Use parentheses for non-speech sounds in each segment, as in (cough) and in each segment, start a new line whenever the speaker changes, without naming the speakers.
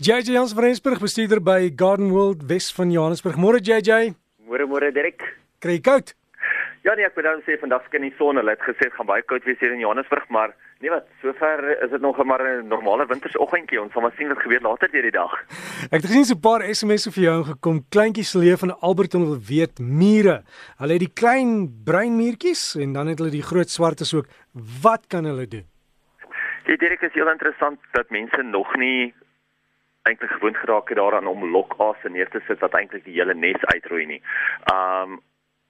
JJ Jans van Rensburg, bestuurder by Garden World Wes van Johannesburg. Môre JJ.
Môre môre Dirk.
Kry koud?
Ja nee, ek wou dan sê vandag skyn die son. Hulle het gesê dit gaan baie koud wees hier in Johannesburg, maar nee wat, sover is dit nog maar 'n normale wintersoggendjie. Ons sal maar sien wat gebeur later deur die dag.
Ek het gesien so 'n paar SMS'e vir jou ingekom. Kleintjies leef in Alberton wil weet mure. Hulle het die klein bruin muurtjies en dan het hulle die groot swartes ook. Wat kan hulle doen?
Dit Dirk is heel interessant dat mense nog nie eintlik gewoond geraak het daaraan om lokase neer te sit wat eintlik die hele nes uitroei nie. Um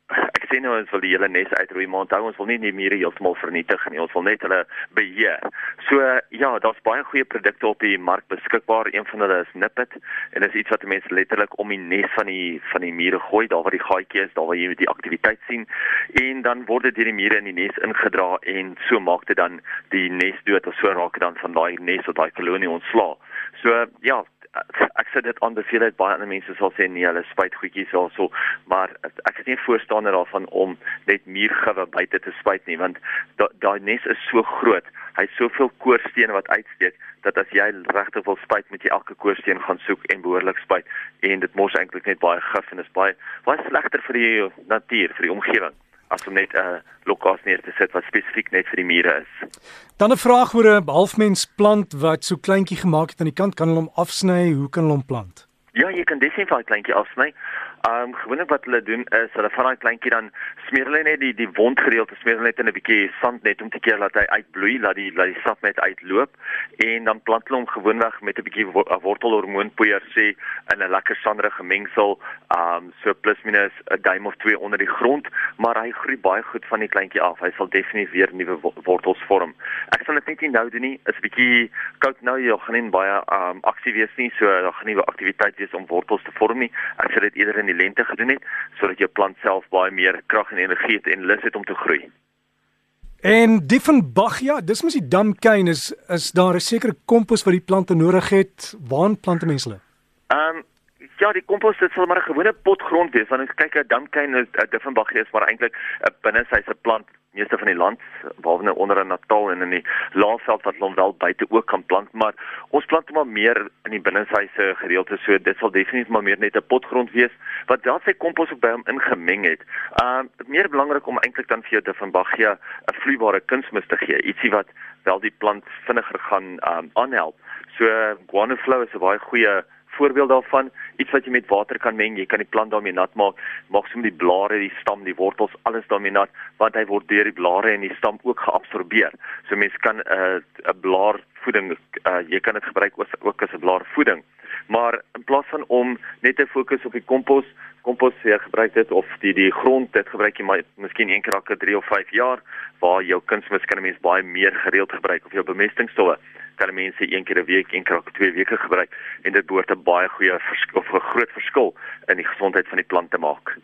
ek sê nou ons wil die hele nes uitroei maar onthou ons wil nie die mure heeltemal vernietig nie. Ons wil net hulle beheer. So ja, daar's baie goeie produkte op die mark beskikbaar. Een van hulle is Nippet en dit is iets wat mense letterlik om die nes van die van die mure gooi, daar waar die gaatjie is, daar waar jy die aktiwiteit sien en dan word dit deur die mure in die nes ingedra en so maak dit dan die nes dood of so raak dit dan van daai nes of daai kolonie ontslaa. So ja, ek sê dit aanbeveel dit baie ander mense sal sê nee, hulle spuit goedjies also, maar ek is nie voorstander daarvan om net muurgewe buite te spuit nie, want daai da nes is so groot. Hy het soveel koorstene wat uitsteek dat as jy regtig wil spuit, moet jy elke koorsteen gaan soek en behoorlik spuit en dit mors eintlik net baie gif en is baie baie slegter vir die natuur, vir die omgewing as om net 'n uh, lokasie neer te sit wat spesifiek net vir die mure is.
Dan 'n vraag oor 'n halfmens plant wat so kleintjie gemaak het aan die kant, kan hulle hom afsny? Hoe kan hulle hom plant?
Ja, jy kan definitief 'n kleintjie afsny. Ehm um, gewoonlik wat hulle doen is hulle van daai kleintjie dan smeer hulle net die die wondgedeelte smeer hulle net in 'n bietjie sand net om te keer dat hy uitbloei, laat die laat die sap net uitloop en dan plant hulle hom gewoonweg met 'n bietjie wortelhormoonpoeier sê in 'n lekker sanderige mengsel, ehm um, so plus minus 'n duim of twee onder die grond, maar hy groei baie goed van die kleintjie af. Hy sal definitief weer nuwe wortels vorm. Ek sal dit net nie nou doen nie. Is 'n bietjie koud nou, jy gaan nie baie ehm um, aktief wees nie, so daar gaan nie aktiwiteit wees om wortels te vorm nie. Ek sal dit eerder die lente gedoen het sodat jou plant self baie meer krag en energie het en lus het om te groei.
En Diefenbachia, dis mos die damkein is is daar 'n sekere kompos wat die plante nodig het. Waar plante mense hulle?
Ehm um, ja, die kompos dit sal maar 'n gewone potgrond wees want jy kyk 'n damkein is 'n Diefenbachia is maar eintlik 'n binnesyse plant meeste van die land behalwe nou onder in Natal en in die Laagveld wat hom wel buite ook kan plant maar ons plant maar meer in die binnesyse gedeelte so dit sal definitief maar meer net 'n potgrond wees wat daar sy kompos ook by hom ingemeng het. Ehm uh, meer belangrik om eintlik dan vir jou te van Bagia 'n vloeibare kunsmis te gee, ietsie wat wel die plant vinniger gaan ehm um, aanhelp. So Guanaflow is 'n baie goeie voorbeeld daarvan, iets wat jy met water kan meng, jy kan die plant daarmee nat maak, maak sommer die blare, die stam, die wortels, alles daarmee nat, want hy word deur die blare en die stam ook geabsorbeer. So mens kan 'n uh, 'n blaarvoeding uh, jy kan dit gebruik ook, ook as 'n blaarvoeding. Maar in plaas van om net te fokus op die kompos, kompos jy gebruik dit of die die grond dit gebruik jy maar miskien een keer elke 3 of 5 jaar waar jou kunsmis kan 'n mens baie meer gereeld gebruik of jou bemestingstowwe kan mense een keer 'n week, een keer elke 2 weke gebruik en dit behoort 'n baie goeie verskil of 'n groot verskil in die gesondheid van die plant te maak.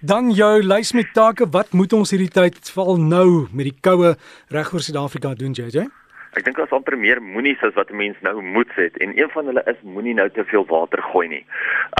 Dan jou lys met take, wat moet ons hierdie tyd val nou met die koue reg oor Suid-Afrika doen, JJ?
Ek dink as amper meer moenies as wat 'n mens nou moet sit en een van hulle is moenie nou te veel water gooi nie.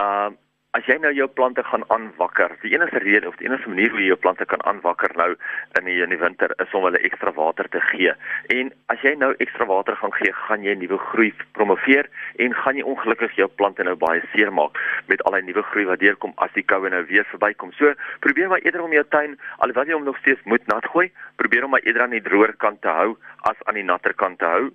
Ehm uh, as jy nou jou plante gaan aanwakker, die enigste rede of die enigste manier hoe jy jou plante kan aanwakker nou in die in die winter is om hulle ekstra water te gee. En as jy nou ekstra water gaan gee, gaan jy nuwe groei promoveer en gaan jy ongelukkig jou plante nou baie seermaak met al die nuwe groei wat deurkom as die koue nou weer verbykom. So, probeer maar eerder om jou tuin alhoewel jy hom nog steeds moet nat gooi, probeer hom maar eerder aan die droër kant te hou as aan die natter kant te hou.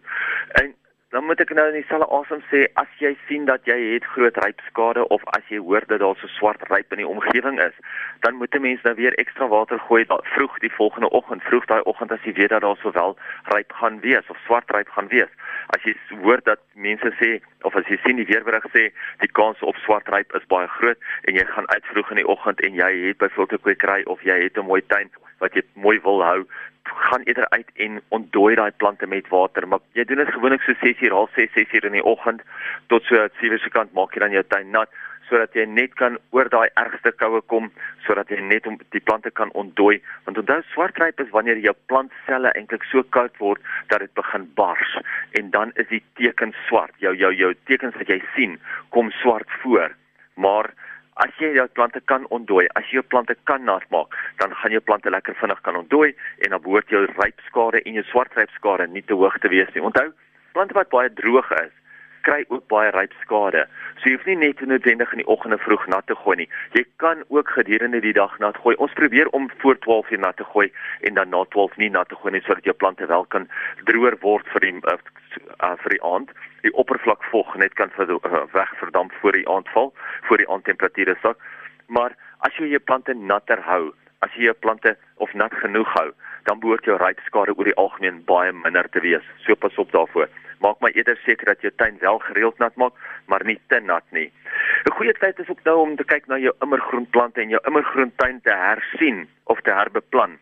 En dan moet ek nou in dieselfde asem sê as jy sien dat jy het groot rypskade of as jy hoor dat daar so swart ryp in die omgewing is, dan moet 'n mens nou weer ekstra water gooi vroeg die volgende oggend, vroeg daai oggend as jy weet dat daar sowel ryp gaan wees of swart ryp gaan wees. As jy hoor dat mense sê of as jy sien die weerberig sê die kans op swart ryp is baie groot en jy gaan uit vroeg in die oggend en jy het byvoorbeeld 'n kwekery of jy het 'n mooi tuin wat jy mooi wil hou, gaan eerder uit en ontdooi daai plante met water, maar jy doen dit gewoonlik so 6 uur, half 6, 6 uur in die oggend tot so 7 uur se kant maak jy dan jou tuin nat sodat jy net kan oor daai ergste koue kom sodat jy net om die plante kan ontdooi. Want onthou swartryp is wanneer jou plantselle eintlik so koud word dat dit begin bars. En dan is die tekens swart jou jou jou tekens wat jy sien kom swart voor. Maar as jy jou plante kan ontdooi, as jy jou plante kan nat maak, dan gaan jou plante lekker vinnig kan ontdooi en dan behoort jou rypskade en jou swartrypskade nie te hoog te wees nie. Onthou, plante wat baie droog is, kry ook baie ryp skade. So jy hoef nie net noodwendig in die oggende vroeg nat te gooi nie. Jy kan ook gedurende die dag nat gooi. Ons probeer om voor 12 uur nat te gooi en dan na 12 nie nat te gooi nie sodat jou plante wel kan droër word vir die uh, uh, vir die aand. Die oppervlakvog net kan vir uh, weg verdamp voor die aandval, voor die aandtemperature sak. Maar as jy jou plante natter hou, as jy jou plante of nat genoeg hou, dan behoort jou rypskade oor die algemeen baie minder te wees. So pas op daarvoor. Maak maar eerder seker dat jou tuin wel gereeld nat maak, maar nie te nat nie. 'n Goeie tyd is ook nou om te kyk na jou immergroenplante en jou immergroentuin te hersien of te herbeplan.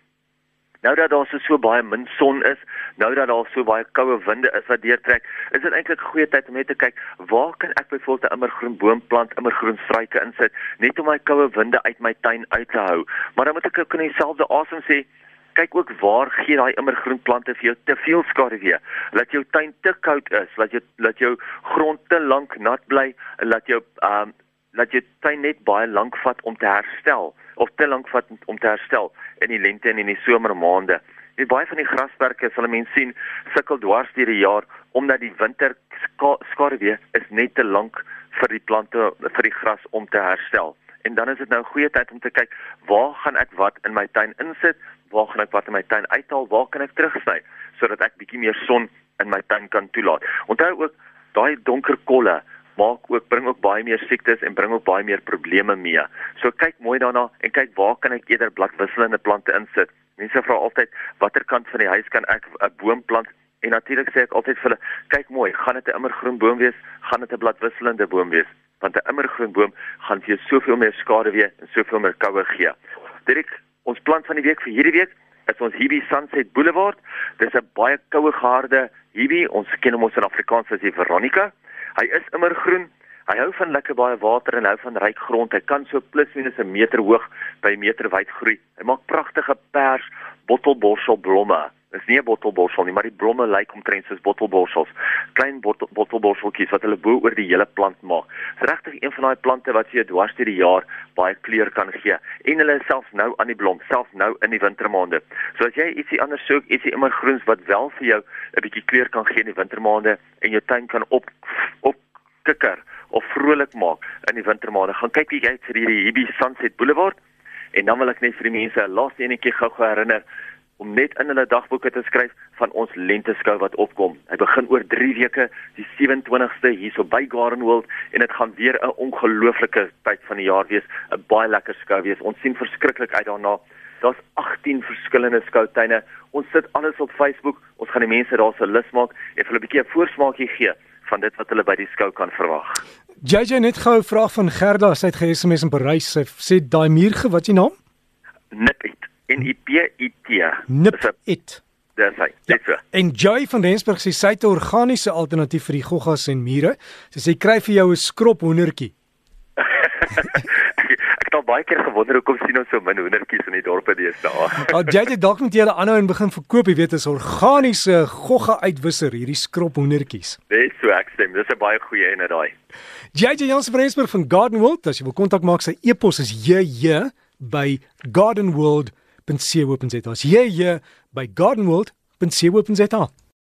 Nou dat daar so baie min son is, nou dat daar so baie koue winde is wat deurtrek, is dit eintlik 'n goeie tyd om net te kyk, waar kan ek byvoorbeeld 'n immergroen boomplant, immergroen struike insit, net om my koue winde uit my tuin uit te hou. Maar dan moet ek ook in dieselfde asem sê, kyk ook waar gee daai immergroen plante vir jou te veel skaduwee. Laat jou tuin te koud is, laat jou laat jou grond te lank nat bly laat jou ehm um, laat jou tuin net baie lank vat om te herstel of te lank vat om te herstel in die lente en in die somermaande. Jy baie van die grasperke sal mense sien sukkel dwars deur die jaar omdat die winter skaduwee is net te lank vir die plante vir die gras om te herstel. En dan is dit nou 'n goeie tyd om te kyk, waar gaan ek wat in my tuin insit? Waar gaan ek wat in my tuin uithaal? Waar kan ek terugsny sodat ek bietjie meer son in my tuin kan toelaat? Onthou ook daai donker kolle maak ook bring ook baie meer siektes en bring ook baie meer probleme mee. So kyk mooi daarna en kyk waar kan ek eerder bladwisselende plante insit. Mense vra altyd watter kant van die huis kan ek 'n boom plant? En natuurlik sê ek altyd vir hulle, kyk mooi, gaan dit 'n immergroen boom wees? Gaan dit 'n bladwisselende boom wees? Want 'n immergroen boom gaan vir jou soveel meer skade weer en soveel meer koue gee. Direk ons plant van die week vir hierdie week is ons Hibi Sunset Boulevard. Dis 'n baie koue geharde Hibi. Ons ken hom ons in Afrikaans as die Veronica. Hy is immer groen. Hy hou van lekker baie water en hou van ryk grond. Hy kan so plus minus 'n meter hoog by 'n meter wyd groei. Hy maak pragtige pers bottelborselblomme. Dis nie 'n bottelborsel nie, maar die blomme lyk omtrent soos bottelborsels. Klein bottel, bottelborseltjies wat hulle bo oor die hele plant maak. Dis regtig een van daai plante wat jy dwars deur die jaar baie kleur kan gee. En hulle is selfs nou aan die blom, selfs nou in die wintermaande. So as jy ietsie anders soek, ietsie immer groens wat wel vir jou 'n bietjie kleur kan gee in die wintermaande en jou tuin kan op op kikker of vrolik maak in die wintermaande. Gaan kyk jy uit vir hierdie Hibi Sunset Boulevard en dan wil ek net vir die mense 'n laaste enetjie gou-gou herinner om net in hulle dagboeke te skryf van ons lenteskou wat opkom. Hy begin oor 3 weke, die 27ste hierso by Garden World en dit gaan weer 'n ongelooflike tyd van die jaar wees, 'n baie lekker skou wees. Ons sien verskriklik uit daarna. Daar's 18 verskillende skoutuine. Ons sit alles op Facebook. Ons gaan die mense daar se lys maak en vir hulle 'n bietjie 'n voorsmaakie gee van dit wat hulle by die skou kan verwag.
JJ net gou 'n vraag van Gerda, sy het ge-SMS in Parys. Sy sê daai muurge, wat is die naam?
Nipit. N I P I T.
Nipit.
Dis hy. Dit ja. so.
En Joy van Rensburg sê sy het 'n organiese alternatief vir die goggas en mure. Sy sê kry vir jou 'n skrop hoendertjie. (laughs)
ek het al baie keer gewonder hoekom sien ons so min hoendertjies in die dorpe deesdae. (laughs)
Al jy het dalk met julle aanhou en begin verkoop, jy weet, is organiese gogga uitwisser hierdie skrop hoendertjies.
Dis so ek stem, dis 'n baie goeie een uit daai.
JJ Jansen van Rensburg van Garden World, as jy wil kontak maak, sy e-pos is jj by gardenworld.co.za. As jy by gardenworld.co.za